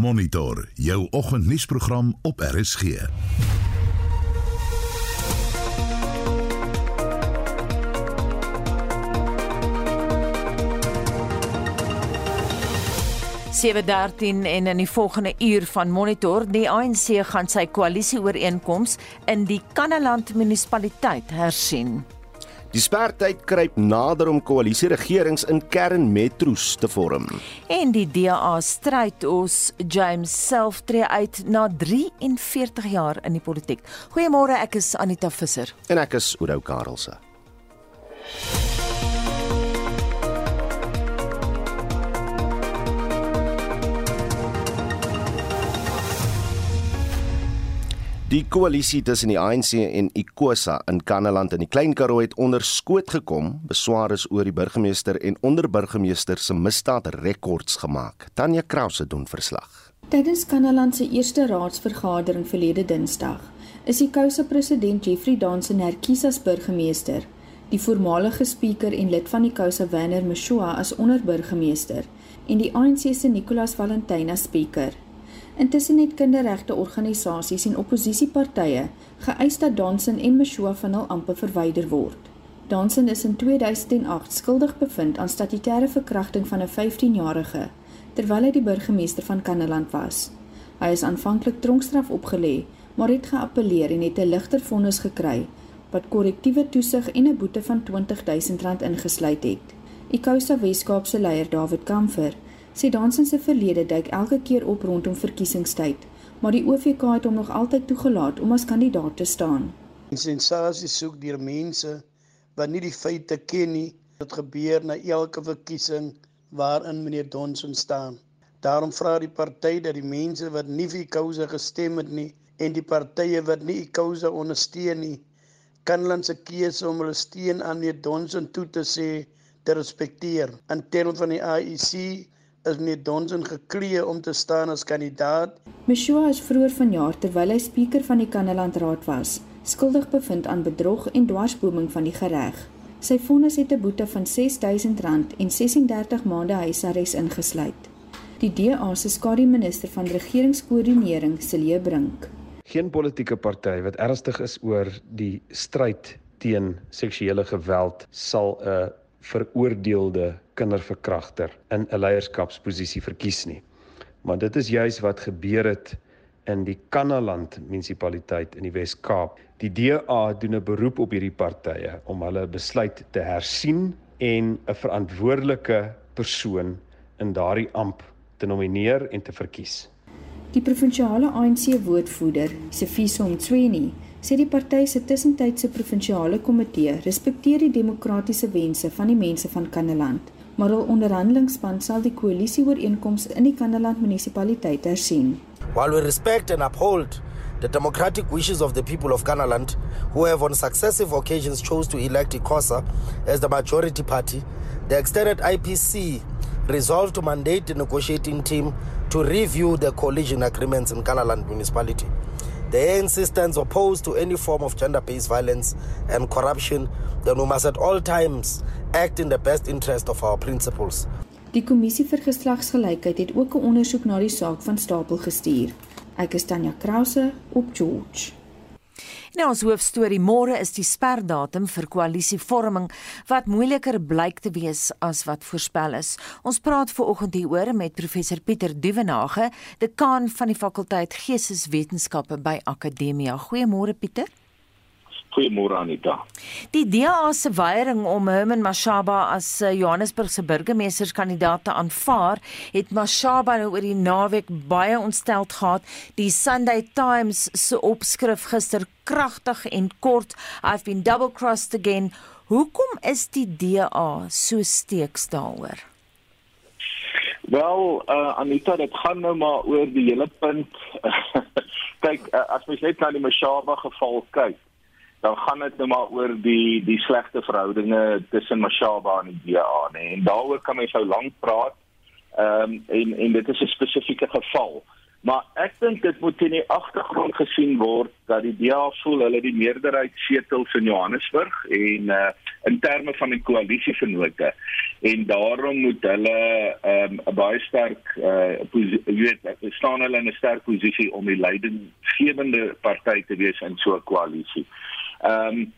Monitor jou oggendnuusprogram op RSG. sewe 13 en in die volgende uur van Monitor die ANC gaan sy koalisieooreenkoms in die Kannaland munisipaliteit hersien. Die spertyd kruip nader om koalisieregerings in kernmetros te vorm. En die DA stryd ons James self tree uit na 43 jaar in die politiek. Goeiemôre, ek is Anita Visser en ek is Oudou Karelse. Die koalisie tussen die ANC en ICOSA in Kannaland in die Klein Karoo het onder skoot gekom. Beswaar is oor die burgemeester en onderburgemeester se misdaadrekords gemaak. Tanya Krause doen verslag. Tydens Kannaland se eerste raadsvergadering verlede Dinsdag is die ICOSA president Jeffrey Dansen herkies as burgemeester. Die voormalige spreker en lid van die ICOSA Werner Mshua as onderburgemeester en die ANC se Nicolas Valentine as spreker. Intussen het kinderregte organisasies en oppositiepartye geëis dat Dansen en Mshua van hul ampe verwyder word. Dansen is in 2008 skuldig bevind aan statutêre verkrachting van 'n 15-jarige terwyl hy die burgemeester van Kannaland was. Hy is aanvanklik tronkstraf opgelê, maar het geappeleer en het 'n ligter vonnis gekry wat korrektiewe toesig en 'n boete van R20 000 ingesluit het. Ikousa Weskaapse leier David Kamfer sê Dansen se verlede duik elke keer op rondom verkiesingstyd, maar die OVK het hom nog altyd toegelaat om as kandidaat te staan. Sensasie soek deur mense wat nie die feite ken nie. Dit gebeur na elke verkiesing waarin meneer Dansen staan. Daarom vra die party dat die mense wat nie vir Ikousa gestem het nie en die partye wat nie Ikousa ondersteun nie, kan hulle se keuse om hulle steun aan meneer Dansen toe te sê te respekteer. In terme van die AIC is meneer Donson geklee om te staan as kandidaat. Mshua is vroeër vanjaar terwyl hy spreker van die Kannaland Raad was, skuldig bevind aan bedrog en dwarsboming van die gereg. Sy vonnis het 'n boete van R6000 en 36 maande huisarrest ingesluit. Die DA se skademinister van regeringskoördinering, Celie Brink. Geen politieke party wat ernstig is oor die stryd teen seksuele geweld sal 'n veroordeelde kinderverkragter in 'n leierskapsposisie verkies nie. Maar dit is juis wat gebeur het in die Kannaland munisipaliteit in die Wes-Kaap. Die DA doen 'n beroep op hierdie partye om hulle besluit te hersien en 'n verantwoordelike persoon in daardie amp te nomineer en te verkies. Die provinsiale ANC woordvoerder, Sifiso Mtsweni, sê die party se tussentydse provinsiale komitee respekteer die demokratiese wense van die mense van Kannaland, maar hul sal die in die munisipaliteit hersien. While we respect and uphold the democratic wishes of the people of Kannaland who have on successive occasions chose to elect ICOSA as the majority party, the extended IPC resolved to mandate the negotiating team to review the coalition agreements in Kannaland municipality. The ANC stands opposed to any form of gender based violence and corruption, then we must at all times act in the best interest of our principles. Die kommissie vir geslagsgelykheid het ook 'n ondersoek na die saak van Stapel gestuur. Ek is Tanya Krause op George. Nou ons hoofstorie môre is die sperdatum vir koalisievorming wat moeiliker blyk te wees as wat voorspel is. Ons praat veraloggend hieroor met professor Pieter Duvenage, dekaan van die fakulteit Geesteswetenskappe by Akademia. Goeiemôre Pieter. Goeiemôre Anita. Die DA se weiering om Herman Mashaba as eh, Johannesburg se burgemeesterskandidaat te aanvaar, het Mashaba nou oor die naweek baie ontsteld gehad. Die Sunday Times se opskrif gister kragtig en kort, I've been double crossed again. Hoekom is die DA so steeks daaroor? Wel, uh, Anita, dit gaan nou maar oor die hele punt. kyk, uh, as mens net na die Mashaba geval kyk, dan gaan dit nou maar oor die die slegte verhoudinge tussen Mashaba en die DA, nê. Nee. En daaroor kan mens nou lank praat. Ehm um, en en dit is 'n spesifieke geval. Maar ek dink dit moet in die agtergrond gesien word dat die DA voel hulle die meerderheid setels in Johannesburg en uh in terme van die koalisievennote. en daarom moet hulle ehm, 'n um, baie sterk uh weet staan hulle in 'n sterk posisie om die leidinggewende party te wees in so 'n koalisie. Ehm um,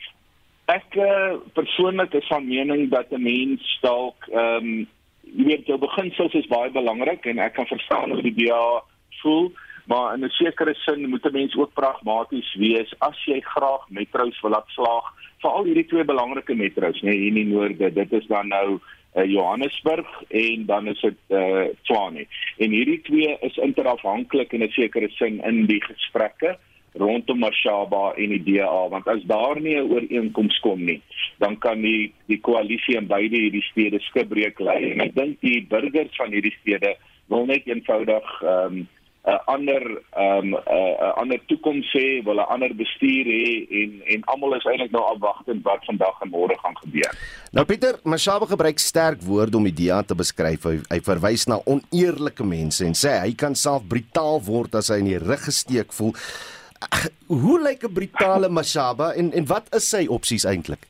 ek uh, persoonlik is van mening dat 'n mens dalk ehm um, jy weet jou beginsels is baie belangrik en ek kan verstaan hoe die DA voel maar in 'n sekere sin moet 'n mens ook pragmaties wees. As jy graag metro's wil laat slaag veral hierdie twee belangrike metro's nê nee, hier in die noorde dit is dan nou uh, Johannesburg en dan is dit uh, Tshwane. En hierdie twee is interafhanklik in 'n sekere sin in die gesprekke rondom Mashaba en die DA want as daar nie 'n ooreenkoms kom nie dan kan die die koalisie in beide hierdie stede skibreek lê en ek dink die burgers van hierdie stede wil net eenvoudig ehm um, 'n ander ehm um, 'n ander toekoms hê, wil 'n ander bestuur hê en en almal is eintlik nou afwagtend wat vandag en môre gaan gebeur. Nou Pieter, Mashaba gebruik sterk woorde om die DA te beskryf. Hy, hy verwys na oneerlike mense en sê hy kan self brutaal word as hy in die rug gesteek voel. Hoe lyk 'n brutale Mashaba en en wat is sy opsies eintlik?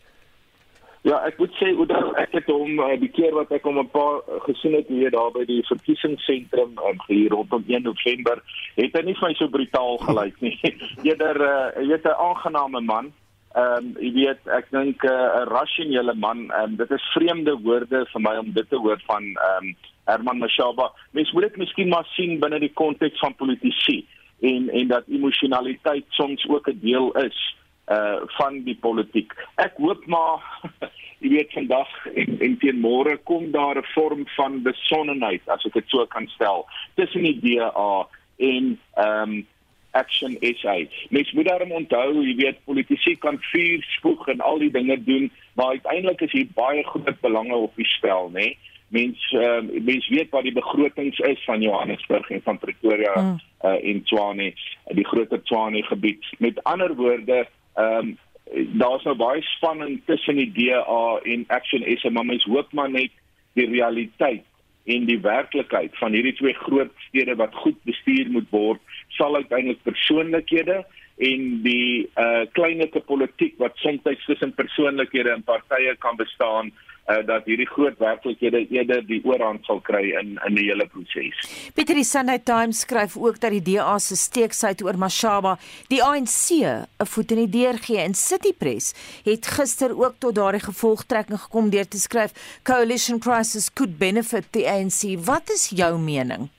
Ja, ek moet sê hoe dan ek het hom uh, die keer wat ek hom 'n paar uh, gesien het hier daar by die verkiesingsentrum um, hier rondom 1 November, het hy nie vir my so brutaal gelyk nie. Eerder uh, jy weet 'n aangename man. Ehm um, jy weet ek dink 'n uh, rasionele man. Um, dit is vreemde woorde vir my om dit te hoor van ehm um, Herman Mashaba. Mens moet dit miskien maar sien binne die konteks van politisie en en dat emosionaliteit soms ook 'n deel is uh van die politiek. Ek hoop maar jy weet vandag en, en teen môre kom daar 'n vorm van besonnenheid as ek dit so kan stel tussen die DA en ehm um, Action SA. Mens moet daarom onthou, jy weet politici kan vuur spoeg en al die dinge doen, maar uiteindelik is hier baie groot belange op die spel, né? Nee? Mens uh, mens weet wat die begrotings is van Johannesburg en van Pretoria mm. uh, en Tshwane, die groter Tshwane gebied. Met ander woorde, Ehm um, daar's nou baie spanning tussen die DA en Action SA, maar mens hoop maar net die realiteit en die werklikheid van hierdie twee groot stede wat goed bestuur moet word, sal uiteindelik persoonlikhede en die uh kleinlike politiek wat soms tussen persoonlikhede en partye kan bestaan uh, dat hierdie groot werklikhede eerder die oorhand sal kry in in die hele proses. Pieter die Sunday Times skryf ook dat die DA se steeksheid oor Mashaba die ANC 'n voet in die deur gee en City Press het gister ook tot daardie gevolgtrekking gekom deur te skryf coalition crisis could benefit the ANC. Wat is jou mening?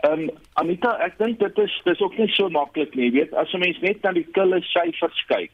Ehm um, Anita, ek dink dit is dis ook nie so maklik nie. Jy weet, as 'n mens net na die kille syfers kyk,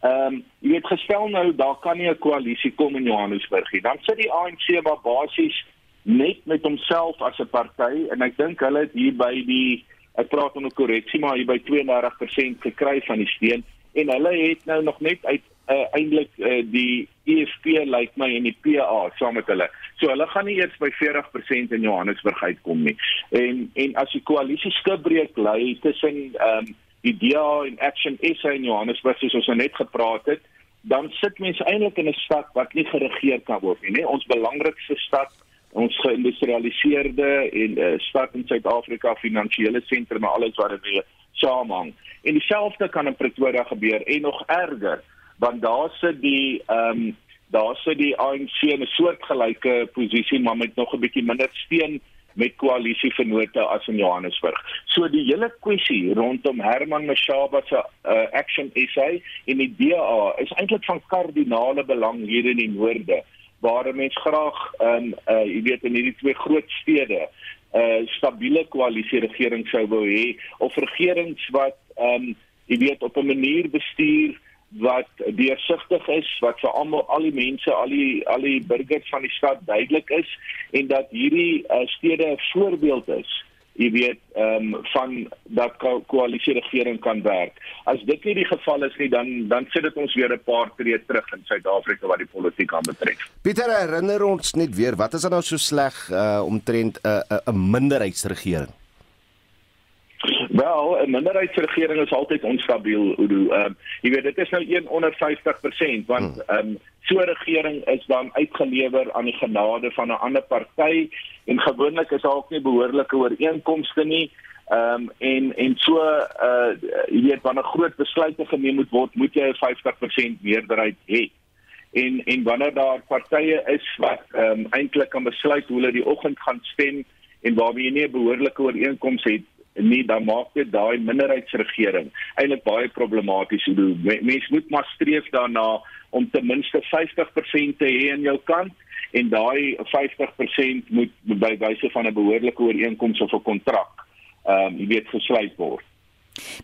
Ehm um, jy weet gestel nou daar kan nie 'n koalisie kom in Johannesburg nie. Dan sit die ANC maar basies net met homself as 'n party en ek dink hulle het hier by die ek praat 'n korreksie maar hier by 32% gekry van die steun en hulle het nou nog net uit uh, eintlik uh, die EFF lyk like my en die PA saam met hulle. So hulle gaan nie eers by 40% in Johannesburg uitkom nie. En en as die koalisie skibreek lê tussen ehm um, die DA en Action SA in Johannesburg soos ons nou net gepraat het, dan sit mense eintlik in 'n stad wat nie geregeer kan word nie, nee, ons belangrikste stad, ons geïndustrialiseerde en uh, stad in Suid-Afrika, finansiële sentrum en alles wat dit saamhang. En dieselfde kan in Pretoria gebeur en nog erger, want daar sit die ehm um, daar sit die ANC in 'n soortgelyke posisie maar met nog 'n bietjie minder steun met koalisievennote as in Johannesburg. So die hele kwessie rondom Herman Mashaba se uh, Action SA en die DA is eintlik van kardinale belang hier in die noorde waar mense graag in uh, jy weet in hierdie twee groot stede 'n uh, stabiele koalisie regering sou wou hê of regerings wat um, jy weet op 'n manier bestuur wat deursigtig is wat vir almal al die mense al die al die burgers van die stad duidelik is en dat hierdie uh, stede 'n voorbeeld is jy weet ehm um, van dat ko koalisie regering kan werk. As dit nie die geval is nie dan dan sit dit ons weer 'n paar tree terug in Suid-Afrika wat die politiek aanbetref. Pieter herinner ons net weer wat is dan nou so sleg uh, omtrent 'n uh, 'n uh, minderheidsregering Wel, 'n minderheidsregering is altyd onstabiel, Udo. Ehm um, jy weet dit is nou 1 onder 50% want hmm. ehm um, so 'n regering is dan uitgelewer aan die genade van 'n ander party en gewoonlik is daar ook nie behoorlike ooreenkomste nie. Ehm um, en en so uh jy weet wanneer groot besluite geneem moet word, moet jy 'n 50% meerderheid hê. en en wanneer daar partye is wat ehm um, eintlik kan besluit hoe hulle die oggend gaan stem en waarby jy nie 'n behoorlike ooreenkoms het nie dan maak dit daai minderheidsregering eintlik baie problematies. Mense moet maar streef daarna om ten minste 50% te hê aan jou kant en daai 50% moet by wyse van 'n behoorlike ooreenkoms of 'n kontrak ehm um, jy weet gesluit word.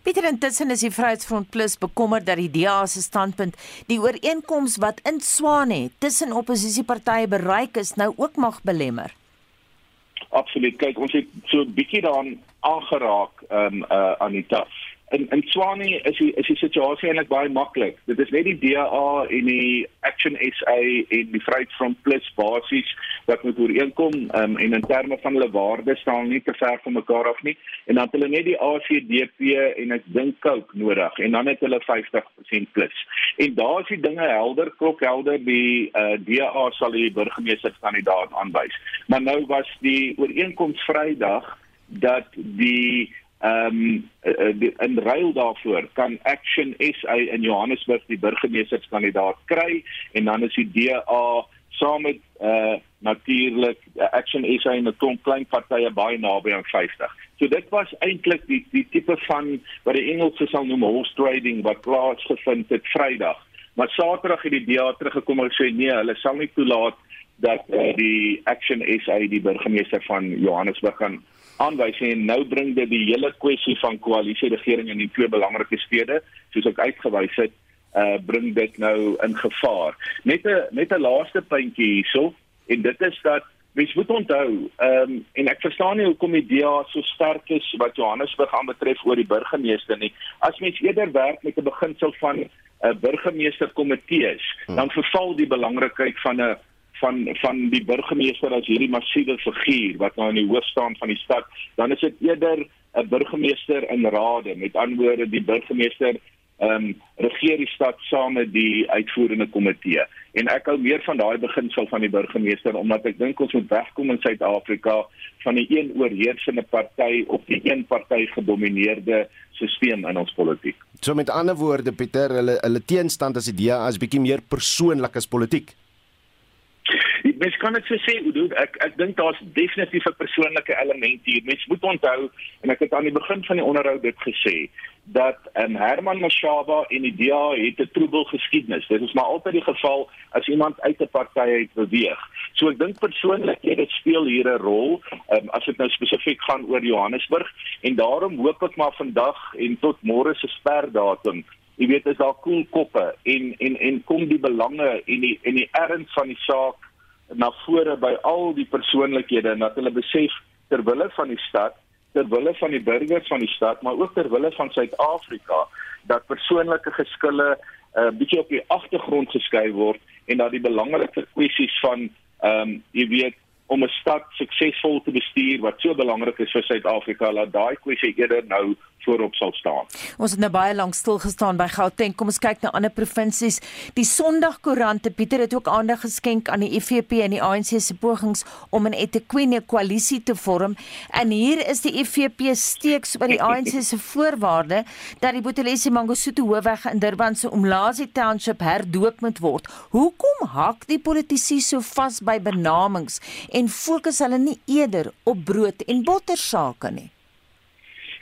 Pieter intussen is die Vryheidsfront Plus bekommerd dat die DA se standpunt die ooreenkoms wat in Swane tussen oppositiepartye bereik is nou ook mag belemmer. Absoluut. Kyk, ons het so 'n bietjie daaraan aangeraak um, uh, Anita in in Swani is die is die situasie eintlik baie maklik. Dit is net die DA en die Action SA en die Vryheidsfront Plus basies wat moet ooreenkom um, en in terme van hulle waardes staan nie te ver van mekaar af nie. En dan het hulle net die ACDP en ek dink Coke nodig en dan het hulle 50% plus. En daar is die dinge helder, klop helder die uh, DA sal die burgemeesterskandidaat aanwys. Maar nou was die ooreenkoms Vrydag dat die ehm um, in ruil daarvoor kan Action SA in Johannesburg die burgemeesterskandidaat kry en dan is die DA saam met eh uh, natuurlik uh, Action SA en 'n klomp klein partye baie naby aan 50. So dit was eintlik die die tipe van wat die Engelse sal noem horse trading wat plaasgevind het Vrydag. Maar Saterdag het die DA teruggekom en sê nee, hulle sal nie toelaat dat uh, die Action SA die burgemeester van Johannesburg kan aanwys en nou bring dit die hele kwessie van koalisie regering in die twee belangrike stede soos ek uitgewys het uh bring dit nou in gevaar net 'n net 'n laaste puntjie hierso en dit is dat mens moet onthou ehm um, en ek verstaan nie hoekom die DA so sterk is wat Johannesburg aanbetref oor die burgemeester nie as mens eerder werk met 'n beginsel van 'n uh, burgemeesterkomitees hmm. dan verval die belangrikheid van 'n van van die burgemeester as hierdie massiewe figuur wat nou in die hoof staan van die stad, dan is dit eerder 'n burgemeester in rade. Met ander woorde, die burgemeester ehm um, regeer die stad saam met die uitvoerende komitee. En ek hou meer van daai beginsel van die burgemeester omdat ek dink ons moet wegkom in Suid-Afrika van die een oorheersende party of die een party gedomeineerde stelsel in ons politiek. So met ander woorde Pieter, hulle hulle teenstand as die DA is bietjie meer persoonlik as politiek mens kan dit so sê Udo ek ek dink daar's definitief 'n persoonlike element hier. Mens moet onthou en ek het aan die begin van die onderhoud dit gesê dat um, Herman Mashaba en die DA het 'n troebel geskiedenis dit is maar altyd die geval as iemand uit 'n party uit beweeg. So ek dink persoonlik dit speel hier 'n rol um, as dit nou spesifiek gaan oor Johannesburg. En daarom hoop ek maar vandag en tot môre se sperdatum Jy weet as daar koel koppe en en en kom die belange en die en die erns van die saak na vore by al die persoonlikhede en dat hulle besef ter wille van die stad, ter wille van die burgers van die stad, maar ook ter wille van Suid-Afrika dat persoonlike geskille 'n uh, bietjie op die agtergrond geskuif word en dat die belangrike kwessies van ehm um, jy weet om 'n stad suksesvol te bestuur wat so belangrik is vir Suid-Afrika, laat daai kwessie eerder nou voorop sal staan. Ons het nou baie lank stil gestaan by Gauteng. Kom ons kyk na ander provinsies. Die Sondagkoerante Pieter het ook aandag geskenk aan die IFP en die ANC se pogings om 'n eThekwini koalisie te vorm. En hier is die IFP steeks oor die ANC se voorwaarde dat die Botolesi Mangosuthu hoofweg in Durban se Umlazi Township herdoop moet word. Hoekom hak die politici so vas by benamings en fokus hulle nie eerder op brood en botter sake nie?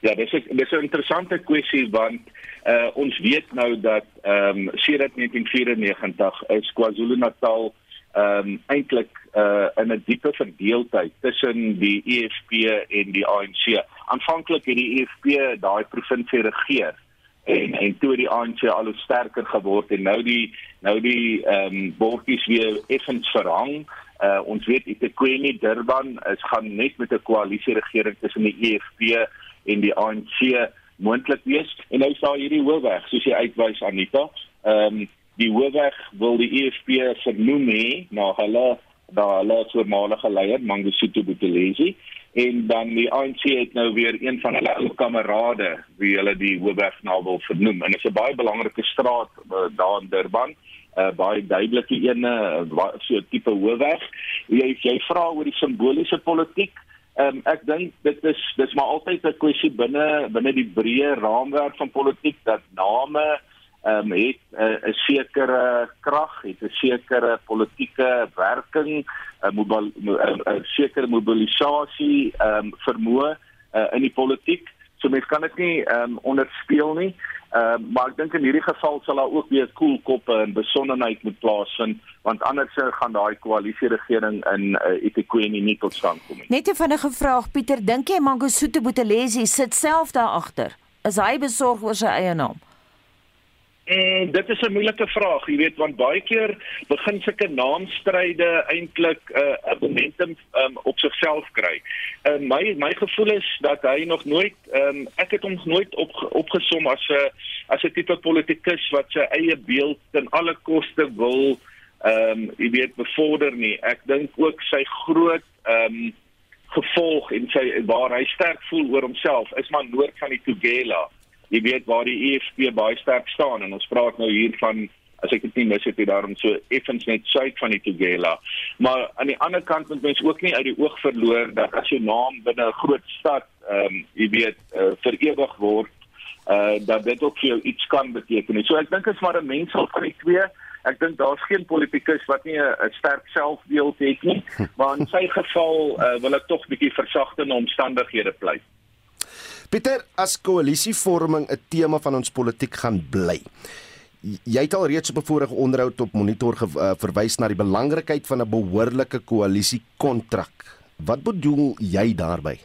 Ja, dis 'n dis 'n interessante kwessie want uh ons weet nou dat ehm um, sedert 1994 is KwaZulu-Natal ehm um, eintlik uh in 'n diepe verdeeldheid tussen die EFF en die ANC. Aanvanklik het die EFF daai provinsie regeer en en toe die ANC al hoe sterker geword en nou die nou die ehm um, bordjies weer effens verhang. Uh ons weet eThekwini Durban is gaan net met 'n koalisie regering tussen die EFF en die ANC moontlik wees. En nou staan hierdie hoofweg soos jy uitwys Anita. Ehm um, die hoofweg wil die EFF vernoem hê na hulle na hulle voormalige leier Mangosuthu Buthelezi. En dan die ANC het nou weer een van hulle ou kamerade wie hulle die hoofweg na wil vernoem. En dit is 'n baie belangrike straat uh, daar in Durban. 'n uh, baie duidelike ene uh, so 'n tipe hoofweg jy jy vra oor die simboliese politiek um, ek dink dit is dis maar altyd 'n kwessie binne binne die breë raamwerk van politiek dat name ehm um, het 'n uh, sekere krag, het 'n sekere politieke werking, 'n sekere mobilisasie ehm um, vermoë uh, in die politiek. So mens kan dit nie ehm um, onderspeel nie. Uh, maar ek dink in hierdie geval sal daar ook weer koel koppe en besonnenheid moet plaasvind want anders gaan daai koalisie regering in uh, Etiquette nie tot stand kom nie. Net 'n vinnige vraag Pieter, dink jy Mangosuthu Buthelezi sit self daar agter? Is hy besorg oor sy eie naam? En dit is 'n moeilike vraag, jy weet, want baie keer begin sulke naamstryde eintlik 'n uh, momentum um, op sigself kry. Uh, my my gevoel is dat hy nog nooit um, ek het hom nooit op opgesom as 'n as 'n tipe politikus wat sy eie beeld ten alle koste wil ehm um, jy weet bevorder nie. Ek dink ook sy groot ehm um, gevolg en sy waar hy sterk voel oor homself is maar noord van die Tugela jy weet waar die EFF baie sterk staan en ons praat nou hier van as ek dit nie mis het daarom so effens net suid van die Tugela maar aan die ander kant moet mens ook nie uit die oog verloor dat as jou naam binne 'n groot stad ehm um, jy weet uh, vir ewig word uh dat dit ook vir jou iets kan beteken. So ek dink dit is maar 'n mengsel van die twee. Ek dink daar's geen politikus wat nie 'n sterk selfbeeld het nie, maar in sy geval uh, wil ek tog bietjie versagtende omstandighede pleit. Pieter, as koalisievorming 'n tema van ons politiek gaan bly. Jy het al reeds op 'n vorige onderhoud op monitor ge, uh, verwys na die belangrikheid van 'n behoorlike koalisiekontrak. Wat bedoel jy daarmee?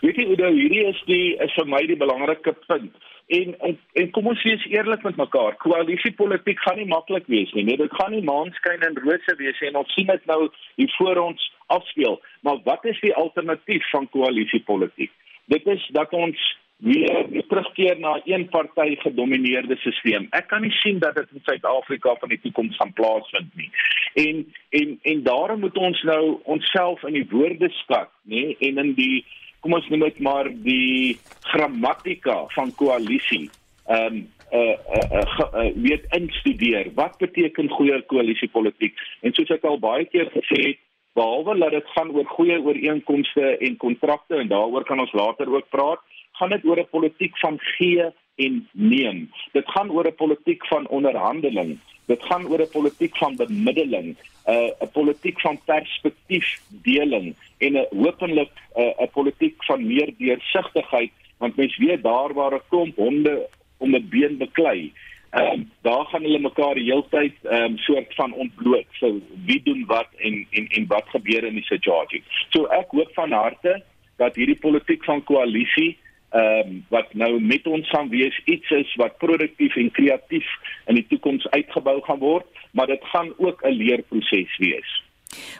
Weet jy nou hierdie is die is vir my die belangrike punt. En, en en kom ons wees eerlik met mekaar. Koalisiepolitiek gaan nie maklik wees nie. Nee, dit gaan nie maanskyn en rose wees en ons sien dit nou hier voor ons afspeel. Maar wat is die alternatief van koalisiepolitiek? Dit is dat ons weer terugkeer na 'n een party gedomeineerde stelsel. Ek kan nie sien dat dit in Suid-Afrika van die toekoms gaan plaasvind nie. En en en daarom moet ons nou onsself in die woordeskat, nê, en in die kom ons noem dit maar die grammatika van koalisie. Ehm um, uh uh, uh, uh weet instudeer. Wat beteken goeie koalisiepolitiek? En soos ek al baie keer gesê het, behalwe dat dit gaan oor goeie ooreenkomste en kontrakte en daaroor kan ons later ook praat, gaan dit oor 'n politiek van gee en neem. Dit gaan oor 'n politiek van onderhandeling. Dit gaan oor 'n politiek van bemiddeling, 'n uh, 'n politiek van perspektiefdeling en 'n hopelik 'n uh, 'n politiek van meer deursigtigheid want mens weet daar waar 'n klomp honde om 'n been beklei ehm um, daar gaan hulle mekaar die heeltyd ehm um, soort van ontbloot. So wie doen wat en en en wat gebeur in die situasie. So ek hoop van harte dat hierdie politiek van koalisie ehm um, wat nou met ons gaan wees iets is wat produktief en kreatief in die toekoms uitgebou gaan word, maar dit gaan ook 'n leerproses wees.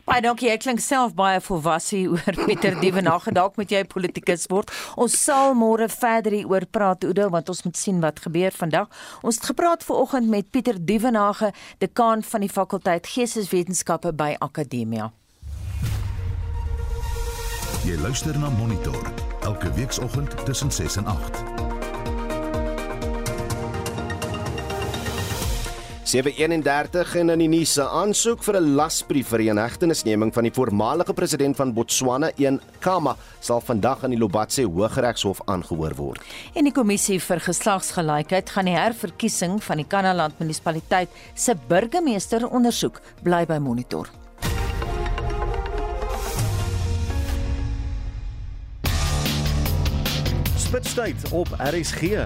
Baie dankie. Ek klink self baie volwasse oor Pieter Dievenage. Dalk moet jy politikus word. Ons sal môre verder hieroor praat, Oudo, want ons moet sien wat gebeur vandag. Ons het gepraat vanoggend met Pieter Dievenage, dekaan van die fakulteit Geesteswetenskappe by Akademia. Jy luister na Monitor elke weekoggend tussen 6 en 8. 731 en in die nuus se aansoek vir 'n lasbrief vir die inhegtenisneming van die voormalige president van Botswana, een Kama, sal vandag aan die Lobatse Hooggeregshof aangehoor word. En die kommissie vir geslagsgelykheid gaan die herverkiesing van die Kanaland munisipaliteit se burgemeester ondersoek, bly by monitor. Spitstyd op RSG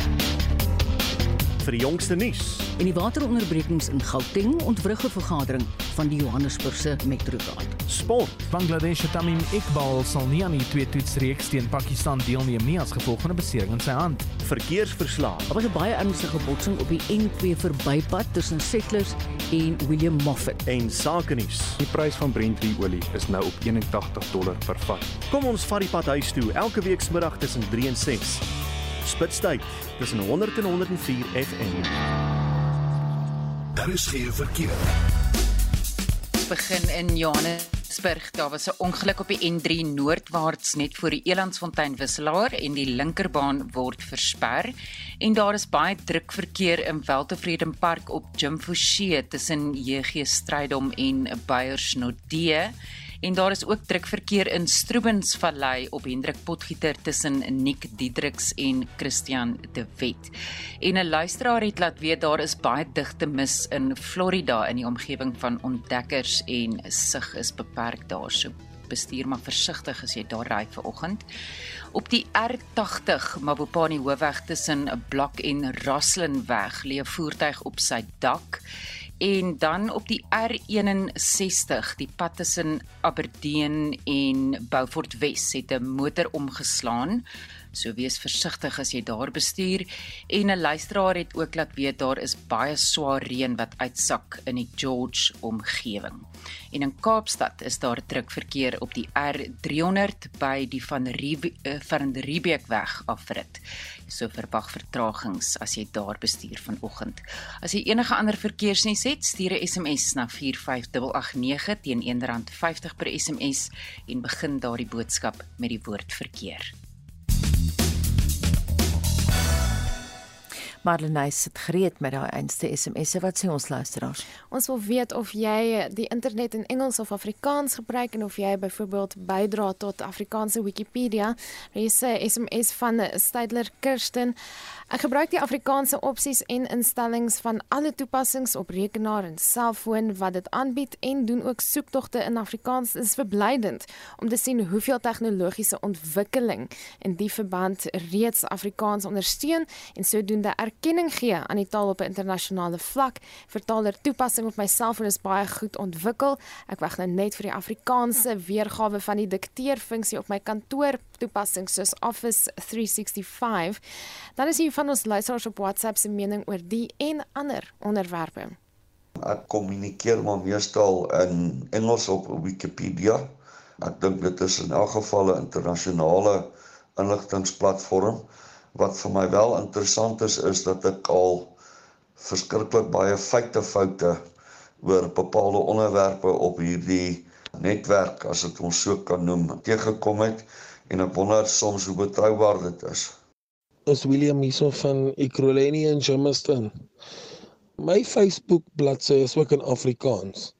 vir die jongste nuus. En die wateronderbrekings in Gauteng ontwrig 'n vergadering van die Johannesburgse Metroraad. Sport. Bangladesh se Tamim Iqbal sal nie aan die twee toetsreeks teen Pakistan deelneem nie as gevolg van 'n besering in sy hand. Verkeersverslae. Daar was 'n baie ernstige botsing op die N2 verbypad tussen Settlers en William Moffat. En sake nuus. Die prys van Brent-olie is nou op 81 dollar per vat. Kom ons vat die pad huis toe elke week middag tussen 3 en 6. Spitstyd tussen 100 en 104 FM. Daar is geen verkeer. Begin in Johannesburg. Daar was 'n ongeluk op die N3 noordwaarts net voor die Elandsfontein wisselaar en die linkerbaan word versper. En daar is baie druk verkeer in Weltevreden Park op Jim Fouché tussen JG Strydom en Beyers Nodee En daar is ook drukverkeer in Stroobensvallei op Hendrik Potgieter tussen Nick Diedriks en Christian de Wet. En 'n luisteraar het laat weet daar is baie digte mis in Florida in die omgewing van ontdekkers en sig is beperk daarso bestuur maar versigtig as jy daar ry vanoggend. Op die R80 Mabopani hoofweg tussen 'n blok en Raslin weg lê 'n voertuig op sy dak en dan op die R61 die pad tussen Aberdeen en Beaufort Wes het 'n motor omgeslaan So wees versigtig as jy daar bestuur en 'n luisteraar het ook laat weet daar is baie swaar reën wat uitsak in die George omgewing. En in Kaapstad is daar druk verkeer op die R300 by die van Riebe, uh, van Riebeek weg afrit. So verwag vertragings as jy daar bestuur vanoggend. As jy enige ander verkeersnuus het, stuur 'n SMS na 45889 teen R1.50 per SMS en begin daardie boodskap met die woord verkeer. Marlenae sit gereed met daai einste SMS'e wat sê ons luisteraars. Ons wil weet of jy die internet in Engels of Afrikaans gebruik en of jy byvoorbeeld bydra tot Afrikaanse Wikipedia. Hier is 'n SMS van Stadler Kirsten. Ek gebruik die Afrikaanse opsies en instellings van alle toepassings op rekenaar en selfoon wat dit aanbied en doen ook soektogte in Afrikaans. Dit is verblydend om te sien hoeveel tegnologiese ontwikkeling in die verband reeds Afrikaans ondersteun en sodoende erkenning gee aan die taal op 'n internasionale vlak. Vertaler toepassing op my selfoon is baie goed ontwikkel. Ek wag nou net vir die Afrikaanse weergawe van die dikteerfunksie op my kantoor toepassings soos Office 365. Dan is hier van ons luisteraars op WhatsApp se mening oor die en ander onderwerpe. Ek kommunikeer maar meestal in Engels op Wikipedia. Ek dink dit is in elk geval 'n internasionale inligtingsplatform. Wat vir my wel interessant is is dat ek al verskriklik baie feite foute oor bepaalde onderwerpe op hierdie netwerk as dit ons so kan noem teëgekom het en ek wonder soms hoe betroubaar dit is is William hierso van Ekurhuleni in Germiston. My Facebook bladsy is ook in Afrikaans.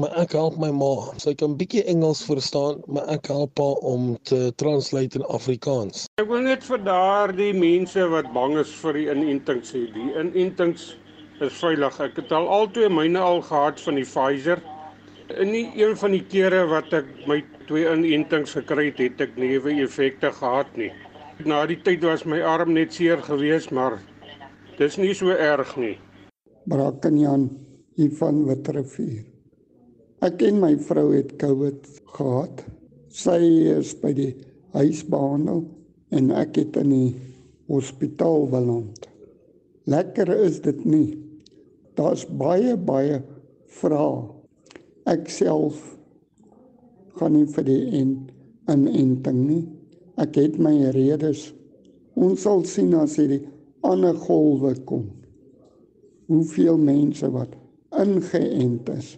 Maar ek help my ma. Sy kan bietjie Engels verstaan, maar ek help haar om te translate in Afrikaans. Ek wil net vir daardie mense wat bang is vir die inentings sê, die inentings is veilig. Ek het al altoe myne al gehad van die Pfizer. In nie een van die kere wat ek my twee inentings gekry het, het ek neeweffekte gehad nie. Na die tyd was my arm net seer geweest, maar dis nie so erg nie. Brakenjan hier van Witrifuur. Ek en my vrou het COVID gehad. Sy is by die huis behandel en ek het in die hospitaal beland. Lekker is dit nie. Daar's baie baie vrae. Ek self gaan nie vir die en in enting nie. Ek het my redes. Ons sal sien as hierdie ander golwe kom. Hoeveel mense wat ingeënt is,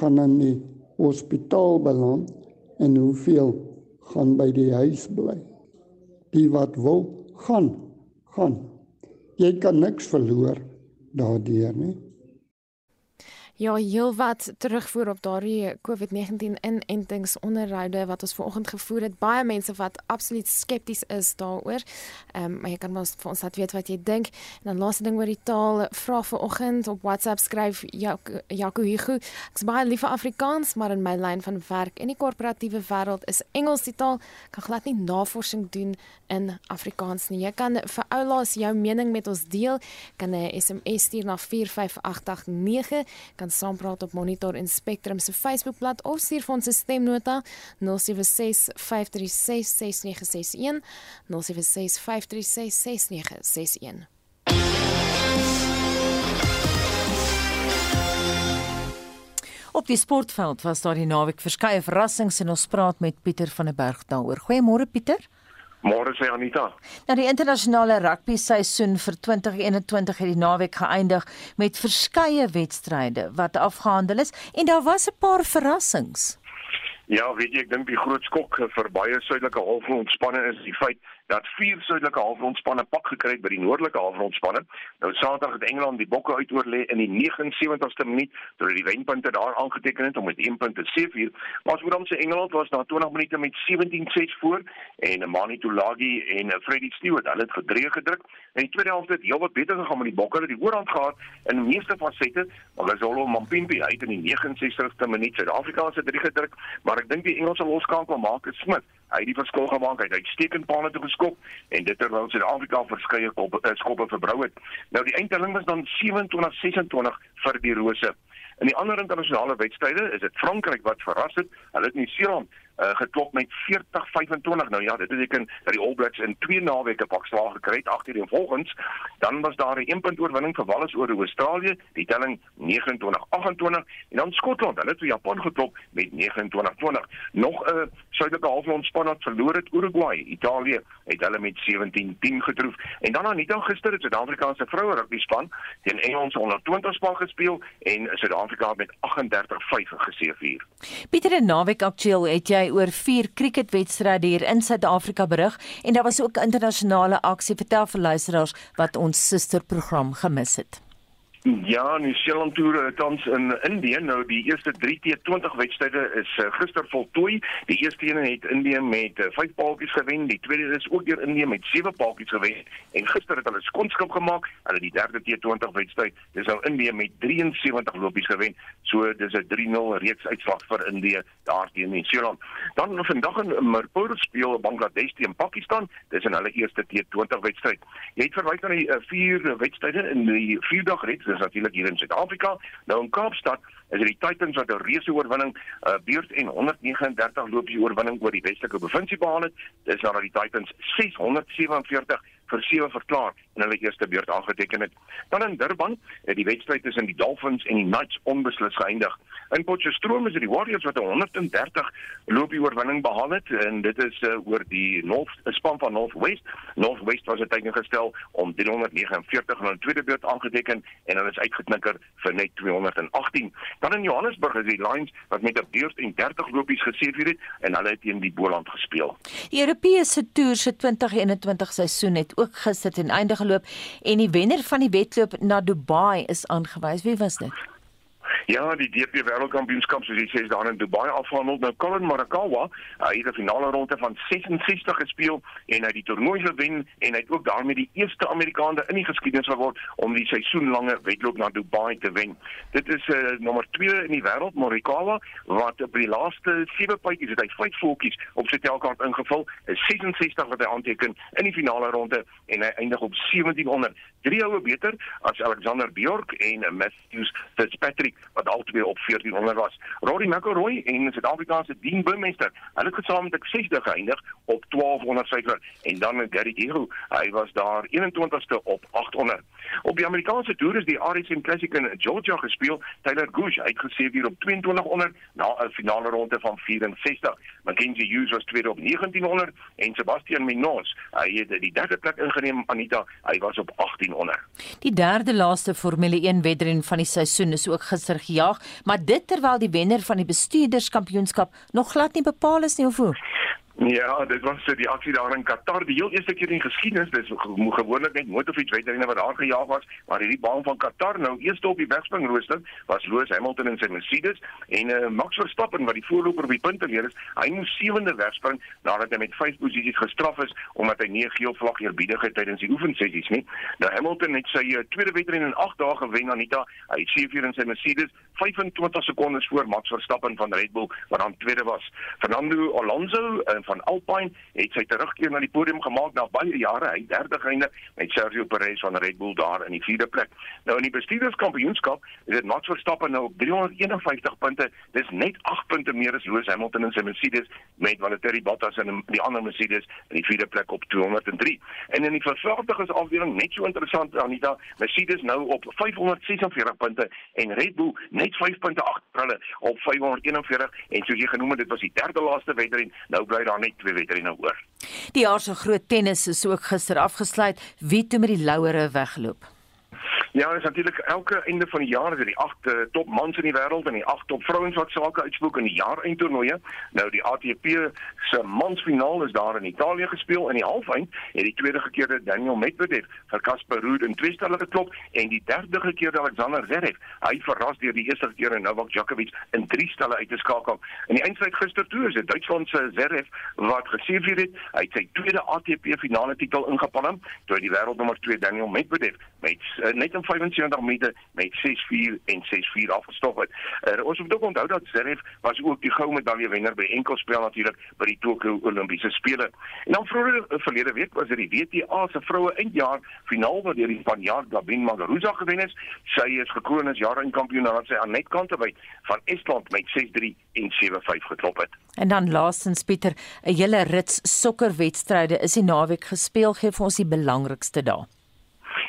gaan in die hospitaal beland en hoeveel gaan by die huis bly. Die wat wil, gaan, gaan. Jy kan niks verloor daardeur nie. Ja, heel wat terugvoer op daardie COVID-19 inentingsonderhoude wat ons vanoggend gevoer het. Baie mense wat absoluut skepties is daaroor. Ehm um, maar jy kan ons vir ons laat weet wat jy dink. En dan laaste ding oor die taal, vra vanoggend op WhatsApp skryf Jaco Hugo. Ek's baie lief vir Afrikaans, maar in my lyn van werk in die korporatiewe wêreld is Engels die taal. Kan glad nie navorsing doen in Afrikaans nie. Jy kan vir oulaas jou mening met ons deel. Kan 'n SMS stuur na 45889 kan saampraat op Monitor en Spectrum se Facebookblad of stuur vir ons 'n stemnota 076 536 6961 076 536 6961 Op die sportveld was daar die naweek verskeie verrassings en ons praat met Pieter van der Berg daaroor. Goeiemôre Pieter. Môre sê Anita. Nou die internasionale rugby seisoen vir 2021 het die naweek geëindig met verskeie wedstryde wat afgehandel is en daar was 'n paar verrassings. Ja, weet jy, ek dink die groot skok vir baie suidelike halfrondspanne is die feit dat vier suidelike halfrondspanne pak gekry het by die noordelike halfrondspanne. Nou Saterdag het Engeland die bokke uitoorlê in die 79ste minuut terwyl die wenpunte daar aangeteken het om met 1 punt te seëvier. Maar as ons sê Engeland was na 20 minute met 17-6 voor en Mani Tulagi en Freddie Stewart, hulle het gedreig gedruk. In die tweede helfte het heelwat beter gegaan met die bokke, het die oorhand gehad in meeste fasette. Maar Lazolo Mampimpi het in die 69ste minuut Suid-Afrika se drie gedruk, maar ek dink die Engelse loskankel maak dit Smit. Hy het die verskil gemaak, hy het uitstekend paal toe geskop en dit terwyl Suid-Afrika verskeie kop, uh, skoppe verbrou het. Nou die eindtelling was dan 27-26 vir die Rose. In die ander internasionale wedstryde is dit Frankryk wat verras het. Hulle het Nieu-Seeland uh, geklop met 40-25. Nou ja, dit beteken dat die All Blacks in twee naweke pak slaag gekry het agter en volgens dan was daar 'n 1 punt oorwinning vir Wales oor Australië, die telling 29-28 en dan Skotland, hulle het vir Japan geklop met 29-20. Nog 'n uh, suidelike halfrondspan wat verloor het Uruguay, Italië het hulle met 17-10 getroof. En dan aan dag gister het Suid-Afrikaanse vroue rugby span teen Engels onder 20 span gespeel en Suid-Afrika met 38-5 geseëvier. Pieter en naweek aktueel het jy oor vier cricketwedstryde hier in Suid-Afrika berig en daar was ook internasionale aksie. Vertel vir luisteraars wat ons susterprogram gemis het. Ja, New Zealand toer tans in Indië. Nou die eerste 3 T20 wedstryde is uh, gister voltooi. Die eerste een het Indië met 5 uh, paaltjies gewen, die tweede is ook deur Indië met 7 paaltjies gewen en gister het hulle skonskrip gemaak. Hulle die derde T20 wedstryd, dis nou Indië met 73 lopies gewen. So dis 'n 3-0 reeks uitslag vir Indië daar teen New Zealand. Dan vandag in Mirpur speel Bangladesh teen Pakistan. Dis in hulle eerste T20 wedstryd. Jy het verwys na die uh, vier wedstryde in die vierdag reeks is natuurlik hier in Suid-Afrika. Nou in Kaapstad is dit die Titans wat 'n reuse oorwinning uh, beurt en 139 lopies oorwinning oor die Weselike provinsie behaal het. Dis nadat die Titans 647 vir 7 verklaar en hulle eerste beurt aangeteken het. Dan in Durban het die wedstryd tussen die Dolphins en die Knights onbeslis geëindig. In Potchefstroom is dit die Warriors wat 'n 130 loopie oorwinning behaal het en dit is uh, oor die North span van Northwest. Northwest was dit teken gestel om 349 in 'n tweede beurt aangeteken en hulle is uitgeknikker vir net 218. Dan in Johannesburg is die Lions wat met 'n beurt en 30 lopies geseëvier het en hulle het teen die Boland gespeel. Die Europese toer se 2021 seisoen het ook gister ten einde geloop en die wenner van die wedloop na Dubai is aangewys. Wie was dit? Ja, die DP Wêreldkampioenskap soos jy sê is daar in Dubai afgehandel. Nou Colin Morikawa, hy het 'n finale ronde van 66 gespeel en hy het die toernooi gewen en hy het ook daarmee die eerste Amerikaner in die geskiedenis geword om die seisoenlange wedloop na Dubai te wen. Dit is uh, nommer 2 in die wêreld, Morikawa, wat op die laaste 7 puitjies het hy 5 voetjies op sy telkaart ingevul. Is 66 wat hy aanteken in die finale ronde en hy eindig op 1700. Drie houe beter as Alexander Bjork en Matthews Fitzpatrick wat albei op 1400 was. Rory McIlroy en Suid-Afrikaanse Dean Burmester, hulle het gesamentlik 60 geëindig op 1200 syfer en dan Gary Diego, hy was daar 21ste op 800. Op die Amerikaanse toer is die RSM Classic in Georgia gespeel. Tyler Gooch het gesê hier op 2200 na 'n finale ronde van 64. Mackenzie Hughes was tweede op 1900 en Sebastian Minos, hy het die derde plek ingeneem Anita, hy was op 1800. Die derde laaste Formule 1 wedren van die seisoen is ook gister gejaag, maar dit terwyl die wenner van die bestuurderskampioenskap nog glad nie bepaal is nie of hoe. Ja, dit was so die aksie daar in Qatar, die heel eerste keer in geskiedenis, dis gewoonlik net motorfietswedrenne wat daar gejaag was, maar hierdie baan van Qatar nou eerste op die wegspringrooster was Lewis Hamilton in sy Mercedes en uh, Max Verstappen wat die voorloper op die punte leer is, hy moes sewende wegspring nadat hy met vyf posisies gestraf is omdat hy nie geel vlag eerbiedig het tydens die oefensessies nie. Nou Hamilton het sy uh, tweede wedren in 8 dae gewen Anita, hy het sewe in sy Mercedes 25 sekondes voor Max Verstappen van Red Bull wat dan tweede was. Fernando Alonso uh, van Alpine het sy terugkeer na die podium gemaak na baie jare. Hy derde geëindig met Sergio Perez van Red Bull daar in die vierde plek. Nou in die bestuurderskampioenskap is dit Max Verstappen nou op 351 punte. Dis net 8 punte meer as Lewis Hamilton in sy Mercedes met Valtteri Bottas in die ander Mercedes in die vierde plek op 203. En in die vervaardigersafdeling net so interessant Anita, Mercedes nou op 546 punte en Red Bull net 5 punte agter hulle op 541 en soos jy genoem het dit was die derde laaste wedren. Nou bly daar net twee wedrenne oor. Die jaar se groot tennis is ook gister afgesluit. Wie toe met die louere wegloop? Ja, dit is natuurlik elke einde van die jaar is dit die 8 uh, top mans in die wêreld en die 8 top vrouens wat sake uitspook in die jaareindtoernooie. Nou die ATP se mansfinaal is daar in Italië gespeel in die halfeind het die tweede gekeerde Daniel Medvedev vir Casper Ruud in twee stelle geklop en die derde gekeerde Alexander Zverev hy verras deur die eerste keer Novak Djokovic in drie stelle uit te skakel. In die eindstryd gister toe is dit Duitsland se Zverev wat geseëvier het. Hy het sy tweede ATP finale titel ingepalm toe die wêreldnommer 2 Daniel Medvedev met uh, net 75 minute met 6-4 en 6-4 afgestop het. Uh, ons moet ook onthou dat Zverev was ook die goue medalje wenner by enkelspel natuurlik by die Tokyo Olimpiese spele. En dan vroeër uh, verlede week was dit die WTA se vroue eindjaar finaal waar die Spanjaard Gabin Muguruza gewen het. Sy is gekroon as jaarkampioen nadat sy aan net kante by van Estland met 6-3 en 7-5 geklop het. En dan laastens Pieter, 'n hele rits sokkerwedstryde is die naweek gespeel gee vir ons die belangrikste dae.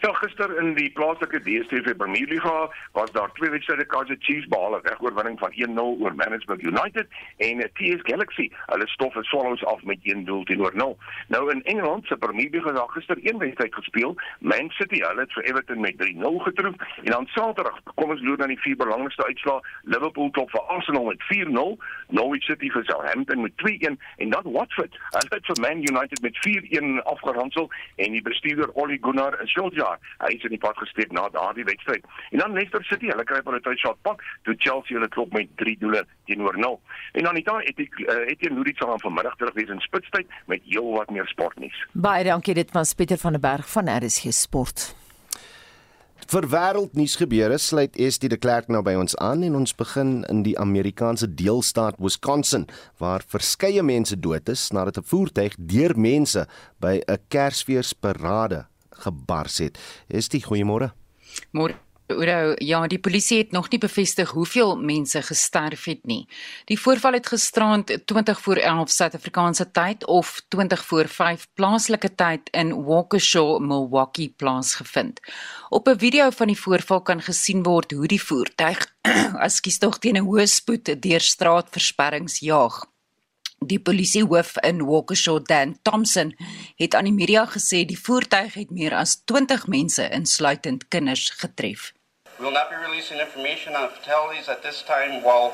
Ja, gister in die plaaslike DStv Premier Liga was daar twee wedstryde Kaizer Chiefs behaal 'n regoorwinning van 1-0 oor Manchester United en TS Galaxy. Hulle stof het Swallows af met 1-0 teenoor 0. Nou in Engeland se Premier Liga het gister een wedstryd gespeel. Man City hulle het vir Everton met 3-0 getroof en dan Saterdag kom ons loop dan die vier belangrikste uitslae. Liverpool klop vir Arsenal met 4-0, Norwich City vir Southampton met 2-1 en dan Watford. Hulle het vir Man United met 4-1 afgeronsel en die bestuurder Ole Gunnar Solskjaer jaar. Hy is in die pad gesteek na daardie wedstryd. En dan Leicester City, hulle kry hulle tuisshot pak, toe Chelsea hulle klop met 3 doele teenoor 0. En dan het ek uh, het jy Nuri saam vanmiddag terug wees in spitstyd met heelwat meer sportnuus. Baie dankie dit was Pieter van der Berg van RSG Sport. Vir wêreldnuus gebeure sluit Estie de Klerk nou by ons aan en ons begin in die Amerikaanse deelstaat Wisconsin waar verskeie mense dood is nadat 'n voertuig deur mense by 'n Kersfeesparade gebars het. Is dit goeiemôre? Môre Oor ja, die polisie het nog nie bevestig hoeveel mense gesterf het nie. Die voorval het gisterand 20 voor 11 Suid-Afrikaanse tyd of 20 voor 5 plaaslike tyd in Waukesha, Milwaukee plaasgevind. Op 'n video van die voorval kan gesien word hoe die voertuig, ekskuus tog teen 'n hoë spoed deur straatversperrings jaag. Die polisiehoof in Waukesha, Dan Thompson, het aan die media gesê die voertuig het meer as 20 mense insluitend kinders getref. We will not be releasing information on fatalities at this time while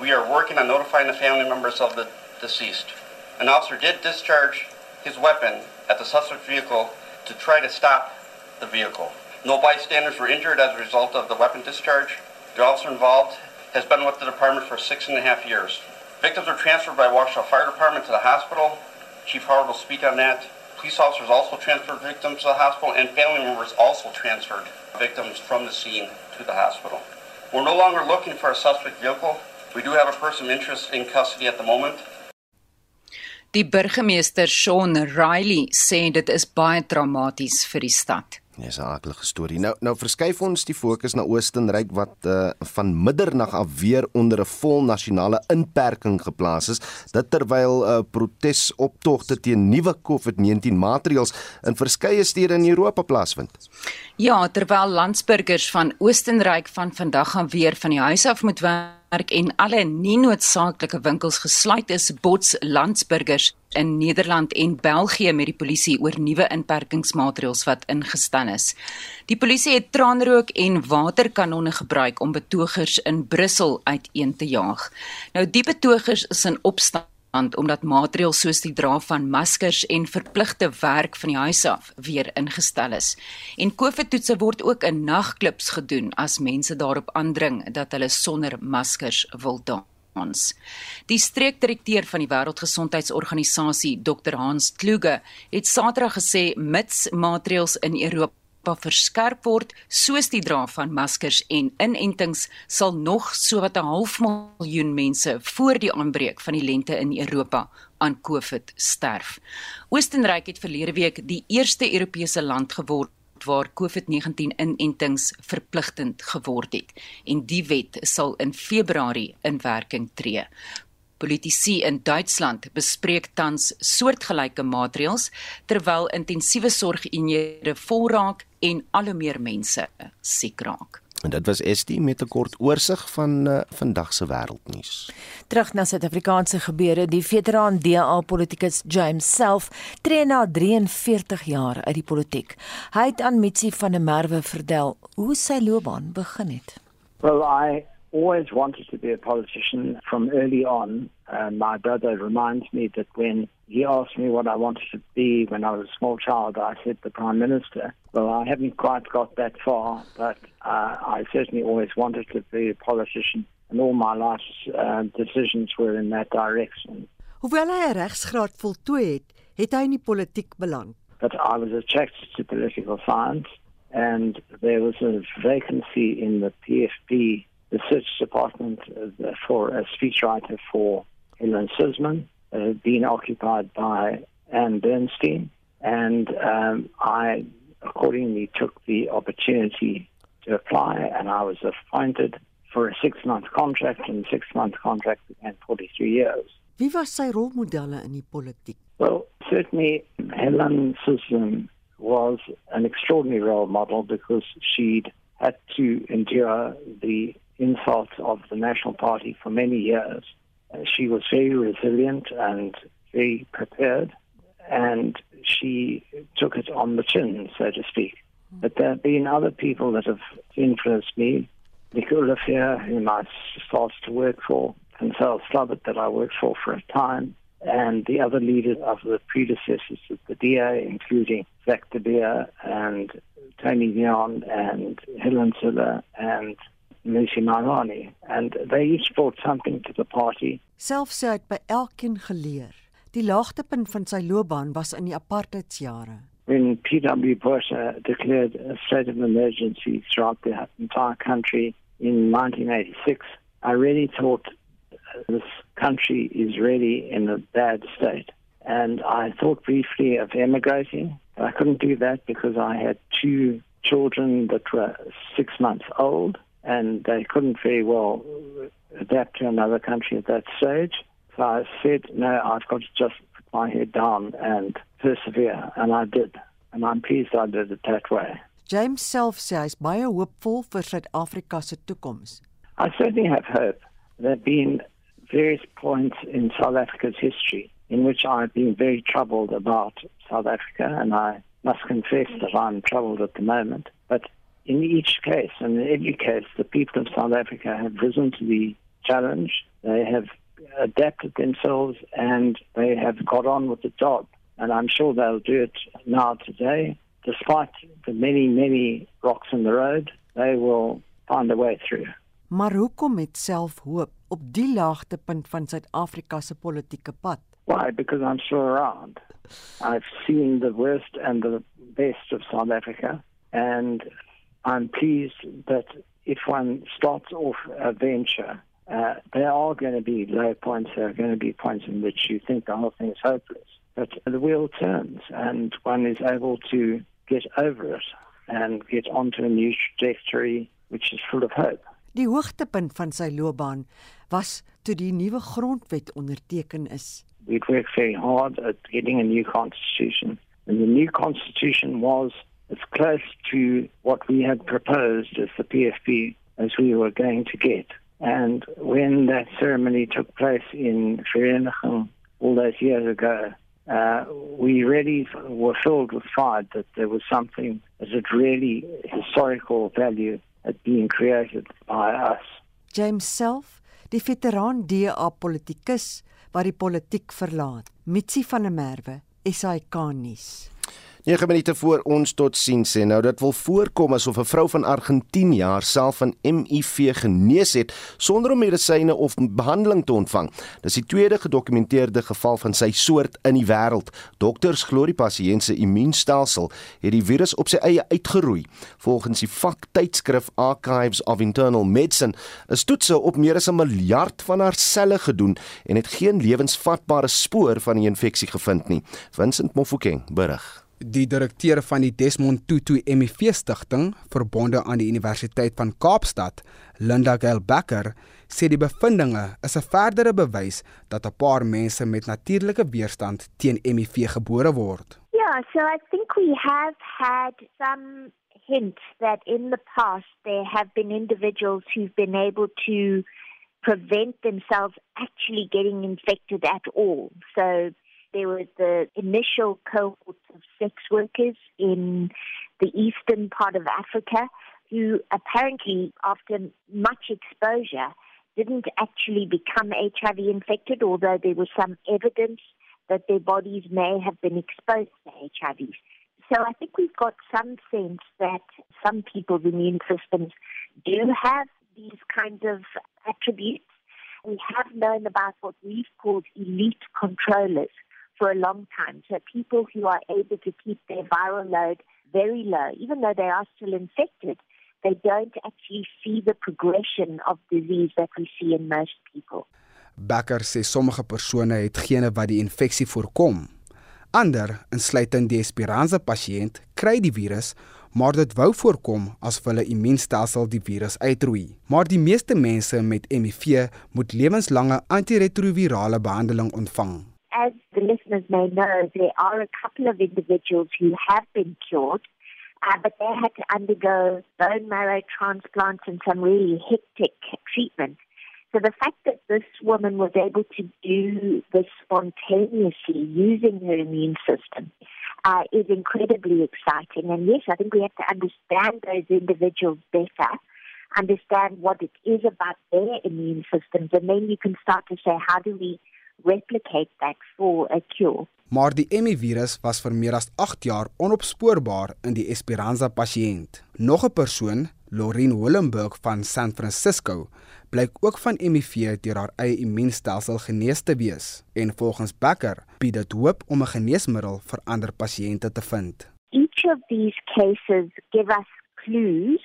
we are working on notifying the family members of the deceased. An officer did discharge his weapon at the suspect vehicle to try to stop the vehicle. No bystanders were injured as a result of the weapon discharge. The officer involved has been with the department for six and a half years. Victims were transferred by Waukesha Fire Department to the hospital. Chief Howard will speak on that. Police officers also transferred victims to the hospital, and family members also transferred victims from the scene to the hospital. We're no longer looking for a suspect vehicle. We do have a person of interest in custody at the moment. Die burgemeester Sean Riley sê dit is baie traumaties vir die stad. Dis 'n aardige storie. Nou nou verskuif ons die fokus na Oostenryk wat uh, van middernag af weer onder 'n vol nasionale inperking geplaas is, dit terwyl 'n uh, eh, protesoptogte teen nuwe COVID-19 maatreëls in verskeie stede in Europa plaasvind. Ja, terwyl landsburgers van Oostenryk van vandag aan weer van die huis af moet werk en alle nie noodsaaklike winkels gesluit is, bots landsburgers in Nederland en België met die polisie oor nuwe inperkingsmaatreëls wat ingestel is. Die polisie het traanrook en waterkanonne gebruik om betogers in Brussel uiteen te jaag. Nou die betogers is in opstand land omdat maatreëls soos die dra van maskers en verpligte werk van die huis af weer ingestel is. En COVID-toetse word ook in nagklubs gedoen as mense daarop aandring dat hulle sonder maskers wil dans. Die streekdirekteur van die Wêreldgesondheidsorganisasie, Dr. Hans Kluge, het Saterdag gesê mits maatreëls in Europa verskerp word soos die dra van maskers en inentings sal nog sowat 'n half miljoen mense voor die aanbreek van die lente in Europa aan COVID sterf. Oostenryk het verlede week die eerste Europese land geword waar COVID-19 inentings verpligtend geword het en die wet sal in Februarie in werking tree. Politici in Duitsland bespreek tans soortgelyke maatreëls terwyl intensiewe sorgeenhede vol raak en al hoe meer mense siek raak. En dit was Estie met 'n kort oorsig van uh, vandag se wêreldnuus. Terug na Suid-Afrikaanse gebeure, die veteraan DA politikus James self tree na 43 jaar uit die politiek. Hy het aan Mitsi van der Merwe vertel hoe sy loopbaan begin het. Well, I always wanted to be a politician from early on. And my brother reminds me that when he asked me what I wanted to be when I was a small child, I said the Prime Minister. Well, I haven't quite got that far, but uh, I certainly always wanted to be a politician, and all my life's uh, decisions were in that direction. Hoewel hy 'n regsgraad voltooi het, het hy in die politiek beland. But I was attracted to political science, and there was a vacancy in the PFP, the search department, uh, for a speechwriter for Helen Sisman, uh, being occupied by Anne Bernstein, and um, I accordingly took the opportunity to apply, and I was appointed for a six-month contract, and the six-month contract began 43 years. Wie was sy rolmodelle in die politiek? Well, certainly Helen Sisson was an extraordinary role model because she'd had to endure the insults of the National Party for many years. Uh, she was very resilient and very prepared, and she took it on the chin, so to speak. But there have been other people that have influenced me. Nick Olafia, whom I started to work for, and Sal Slubbert, that I worked for for a time, and the other leaders of the predecessors of the DA, including Zach de Beer and Tony Neon and Helen Siller and Lucy Marani. And they each brought something to the party. Self het by elkeen geleer. Die laagtepunt van sy loopbaan was in die apartheidsjare. When PW Bush uh, declared a state of emergency throughout the entire country in 1986, I really thought this country is really in a bad state. And I thought briefly of emigrating. I couldn't do that because I had two children that were six months old and they couldn't very well adapt to another country at that stage. So I said, no, I've got to just put my head down and persevere. And I did. And I'm pleased I did it that way. James self sê hy's baie hoopvol vir Suid-Afrika se toekoms. I certainly have hope. There have been various points in South Africa's history in which I've been very troubled about South Africa, and I must confess that I'm troubled at the moment. But in each case, and in every case, the people of South Africa have risen to the challenge. They have adapted themselves and they have got on with the job. And I'm sure they'll do it now today. Despite the many, many rocks in the road, they will find a way through. Maar hoekom het self hoop op die laagtepunt van Suid-Afrika se politieke pad? Why? Because I'm still around. I've seen the worst and the best of South Africa, and I'm pleased that if one starts off a venture, uh, there are going to be low points. There are going to be points in which you think the whole thing is hopeless. But the wheel turns, and one is able to get over it and get onto a new trajectory which is full of hope. Die hoogtepunt van sy loopbaan was toe die nuwe grondwet onderteken is. We'd worked very hard at getting a new constitution, and the new constitution was as close to what we had proposed as the PFP as we were going to get. And when that ceremony took place in Vereniging all those years ago, uh, we really were filled with pride that there was something that had really historical value had been created by us. James self, die veteraan DA politikus wat die politiek verlaat. Mitsi van der Merwe, SAK nuus. 9 minute voor ons tot sien sê nou dit wil voorkom asof 'n vrou van Argentinië haarself van HIV genees het sonder om medisyne of behandeling te ontvang. Dis die tweede gedokumenteerde geval van sy soort in die wêreld. Dokters glo die pasiënt se immuunstelsel het die virus op sy eie uitgeroei. Volgens die vaktydskrif Archives of Internal Medicine is toetse op meer as 'n miljard van haar selle gedoen en het geen lewensvatbare spoor van die infeksie gevind nie. Vincent Mofokeng berig die direkteur van die Desmond Tutu HIV stigting verbonde aan die Universiteit van Kaapstad, Linda Gelbacker, sê die bevindinge is 'n verdere bewys dat 'n paar mense met natuurlike weerstand teen HIV gebore word. Yeah, so I think we have had some hint that in the past there have been individuals who've been able to prevent themselves actually getting infected at all. So there was the initial cohort of sex workers in the eastern part of Africa who apparently, after much exposure, didn't actually become HIV infected, although there was some evidence that their bodies may have been exposed to HIV. So I think we've got some sense that some people's immune systems do have these kinds of attributes. We have known about what we've called elite controllers for a long time. So people who are able to keep their viral load very low, even though they are still infected, they don't actually see the progression of disease that we see in most people. Becker sê sommige persone het gene wat die infeksie voorkom. Ander, insluitend die Esperanza pasiënt, kry die virus, maar dit wou voorkom as hulle immuunstelsel die virus uitroei. Maar die meeste mense met HIV moet lewenslange antiretrovirale behandeling ontvang. As the listeners may know, there are a couple of individuals who have been cured, uh, but they had to undergo bone marrow transplants and some really hectic treatment. So the fact that this woman was able to do this spontaneously using her immune system uh, is incredibly exciting. And yes, I think we have to understand those individuals better, understand what it is about their immune systems, and then you can start to say, how do we replicate that for a cure? Maar die ME-virus was vir meer as 8 jaar onopspoorbaar in die Esperanza pasiënt. Nog 'n persoon, Lorraine Willenburg van San Francisco, blyk ook van HIV deur haar eie immuunstelsel genees te wees en volgens Becker bied dit hoop om 'n geneesmiddel vir ander pasiënte te vind. Each of these cases give us clues.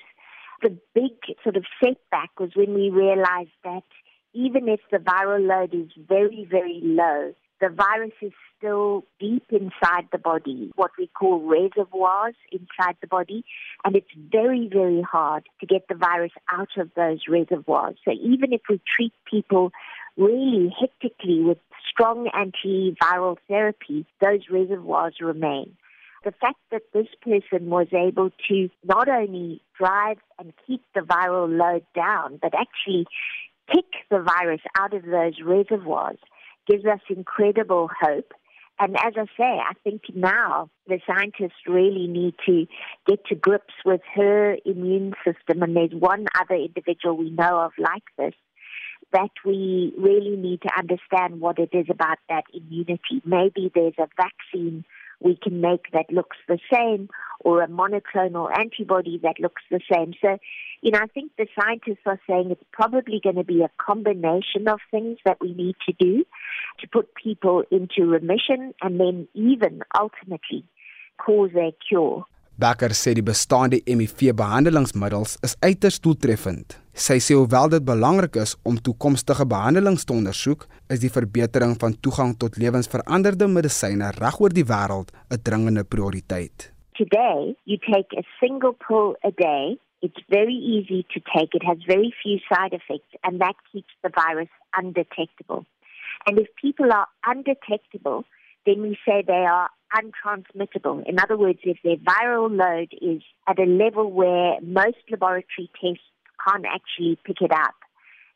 The big sort of setback was when we realized that even if the viral load is very very low, the virus is still deep inside the body, what we call reservoirs inside the body, and it's very, very hard to get the virus out of those reservoirs. So even if we treat people really hectically with strong antiviral therapy, those reservoirs remain. The fact that this person was able to not only drive and keep the viral load down, but actually kick the virus out of those reservoirs gives us incredible hope. And as I say, I think now the scientists really need to get to grips with her immune system. And there's one other individual we know of like this that we really need to understand what it is about that immunity. Maybe there's a vaccine we can make that looks the same or a monoclonal antibody that looks the same. So, you know, I think the scientists are saying it's probably going to be a combination of things that we need to do to put people into remission and then even ultimately cause a cure. Becker sê die bestaande HIV-behandelingsmiddels is uiters doeltreffend. Sy sê hoewel dit belangrik is om toekomstige behandelings te ondersoek, is die verbetering van toegang tot lewensveranderde medisyne regoor die wêreld 'n dringende prioriteit. Today, you take a single pill a day. It's very easy to take. It has very few side effects and that keeps the virus undetectable. And if people are undetectable, then we say they are untransmittable. In other words, if their viral load is at a level where most laboratory tests can't actually pick it up,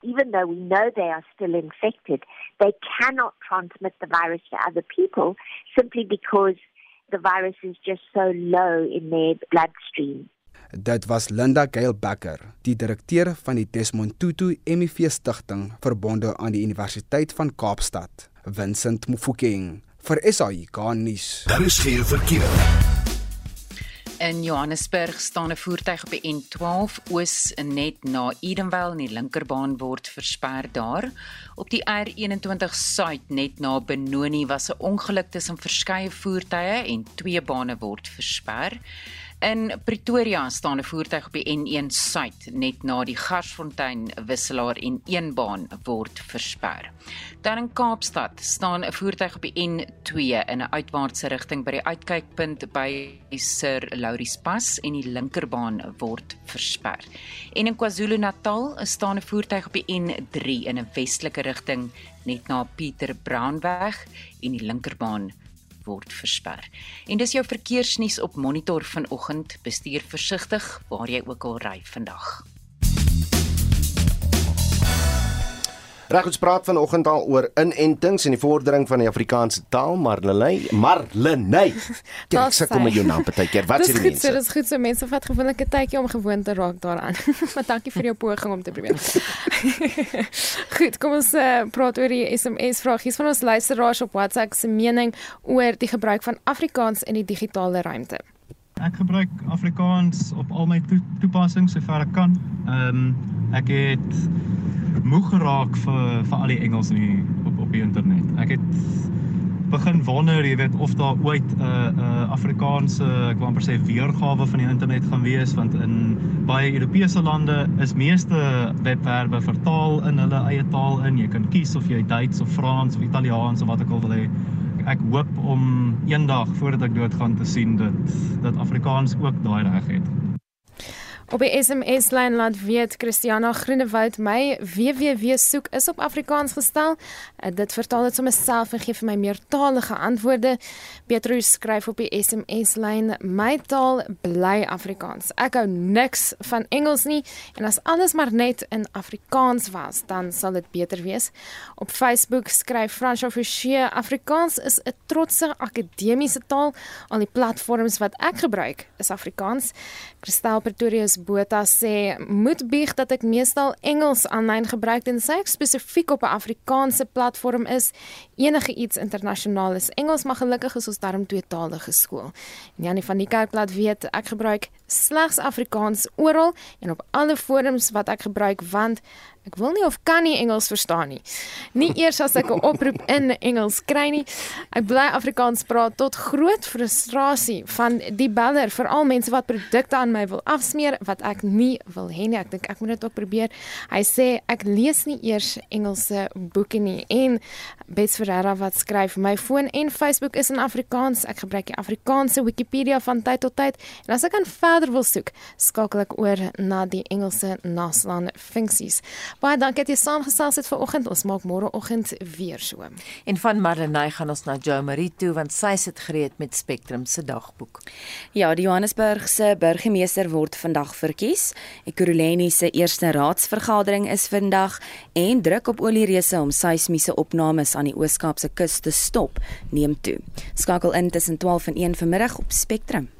even though we know they are still infected, they cannot transmit the virus to other people simply because the virus is just so low in their bloodstream. Dit was Linda Gail Becker, die direkteur van die Desmond Tutu HIV Stichting verbonde aan die Universiteit van Kaapstad. Vincent Mufokeng vir SAIK nuus. Daar is geen verkeer. In Johannesburg staan 'n voertuig op die N12 oos net na Edenvale en die linkerbaan word versper daar. Op die R21 suid net na Benoni was 'n ongeluk tussen verskeie voertuie en twee bane word versper. In Pretoria staan 'n voertuig op die N1 suid net na die Garsfontein wisselaar en een baan word versper. Dan in Kaapstad staan 'n voertuig op die N2 in 'n uitwaartse rigting by die uitkykpunt by Sir Lauries Pas en die linkerbaan word versper. En in KwaZulu-Natal staan 'n voertuig op die N3 in 'n westelike rigting net na Pieter Brownweg en die linkerbaan word versper. En dis jou verkeersnuus op Monitor vanoggend. Bestuur versigtig waar jy ook al ry vandag. Reg ons praat vanoggend al oor inentings en die vordering van die Afrikaanse taal, Marlenae, Marlenae. Ja, ek sê kom jou naam partykeer. Wat sê die mense? Dit is goed so mense vat gewoonlik 'n tydjie om gewoond te raak daaraan. maar dankie vir jou poging om te probeer. goed, kom ons uh, praat oor die SMS vraag. Hier's van ons luisteraars op WhatsApp se mening oor die gebruik van Afrikaans in die digitale ruimte. Ek gebruik Afrikaans op al my to toepassings sover ek kan. Ehm um, ek het moeg geraak vir vir al die Engels in die op op die internet. Ek het begin wonder, jy weet, of daar ooit 'n uh, 'n uh, Afrikaanse, ek wil amper sê weergawe van die internet gaan wees want in baie Europese lande is meeste webwerwe vertaal in hulle eie taal in. Jy kan kies of jy Duits of Frans of Italiaans of wat ook al wil hê. Ek hoop om eendag voordat ek doodgaan te sien dat dat Afrikaans ook daai reg het. Op die SMS lyn laat weet Christiana Groenewoud my www soek is op Afrikaans gestel. Uh, dit vertaal dit sommer self en gee vir my meertalige antwoorde. Petrus skryf op die SMS lyn my taal bly Afrikaans. Ek hou niks van Engels nie en as alles maar net in Afrikaans was, dan sal dit beter wees. Op Facebook skryf François Fortier Afrikaans is 'n trotse akademiese taal. Al die platforms wat ek gebruik is Afrikaans. Christel Pretorius Botha sê moet bieg dat ek meestal Engels aanlyn gebruik en sy spesifiek op 'n Afrikaanse platform is enige iets internasionaal is Engels maar gelukkig is ons daarom tweetalige skool. En Janie van die Kerkplat weet ek gebruik slegs Afrikaans oral en op alle forums wat ek gebruik want Ek wil nie of kan nie Engels verstaan nie. Nie eers as ek 'n oproep in Engels kry nie. Ek bly Afrikaans praat tot groot frustrasie van die beller, veral mense wat produkte aan my wil afsmeer wat ek nie wil hê nie. Ek dink ek moet dit ook probeer. Hy sê ek lees nie eers Engelse boeke nie en Bets Ferreira wat skryf my foon en Facebook is in Afrikaans. Ek gebruik die Afrikaanse Wikipedia van tyd tot tyd en as ek aan verder wil soek, skakel ek oor na die Engelse naslaan funksies. Baie dankie dat jy saamgesels het vanoggend. Ons maak môreoggend weer so. En van Marlenae gaan ons na Jo Marie toe want sy sit gereed met Spectrum se dagboek. Ja, die Johannesburg se burgemeester word vandag verkies. Ekurhuleni se eerste raadsvergadering is vandag en druk op oliereuse om seismiese opnames aan die Oos-Kaapse kus te stop neem toe. Skakel in tussen 12 en 1 vanmiddag op Spectrum.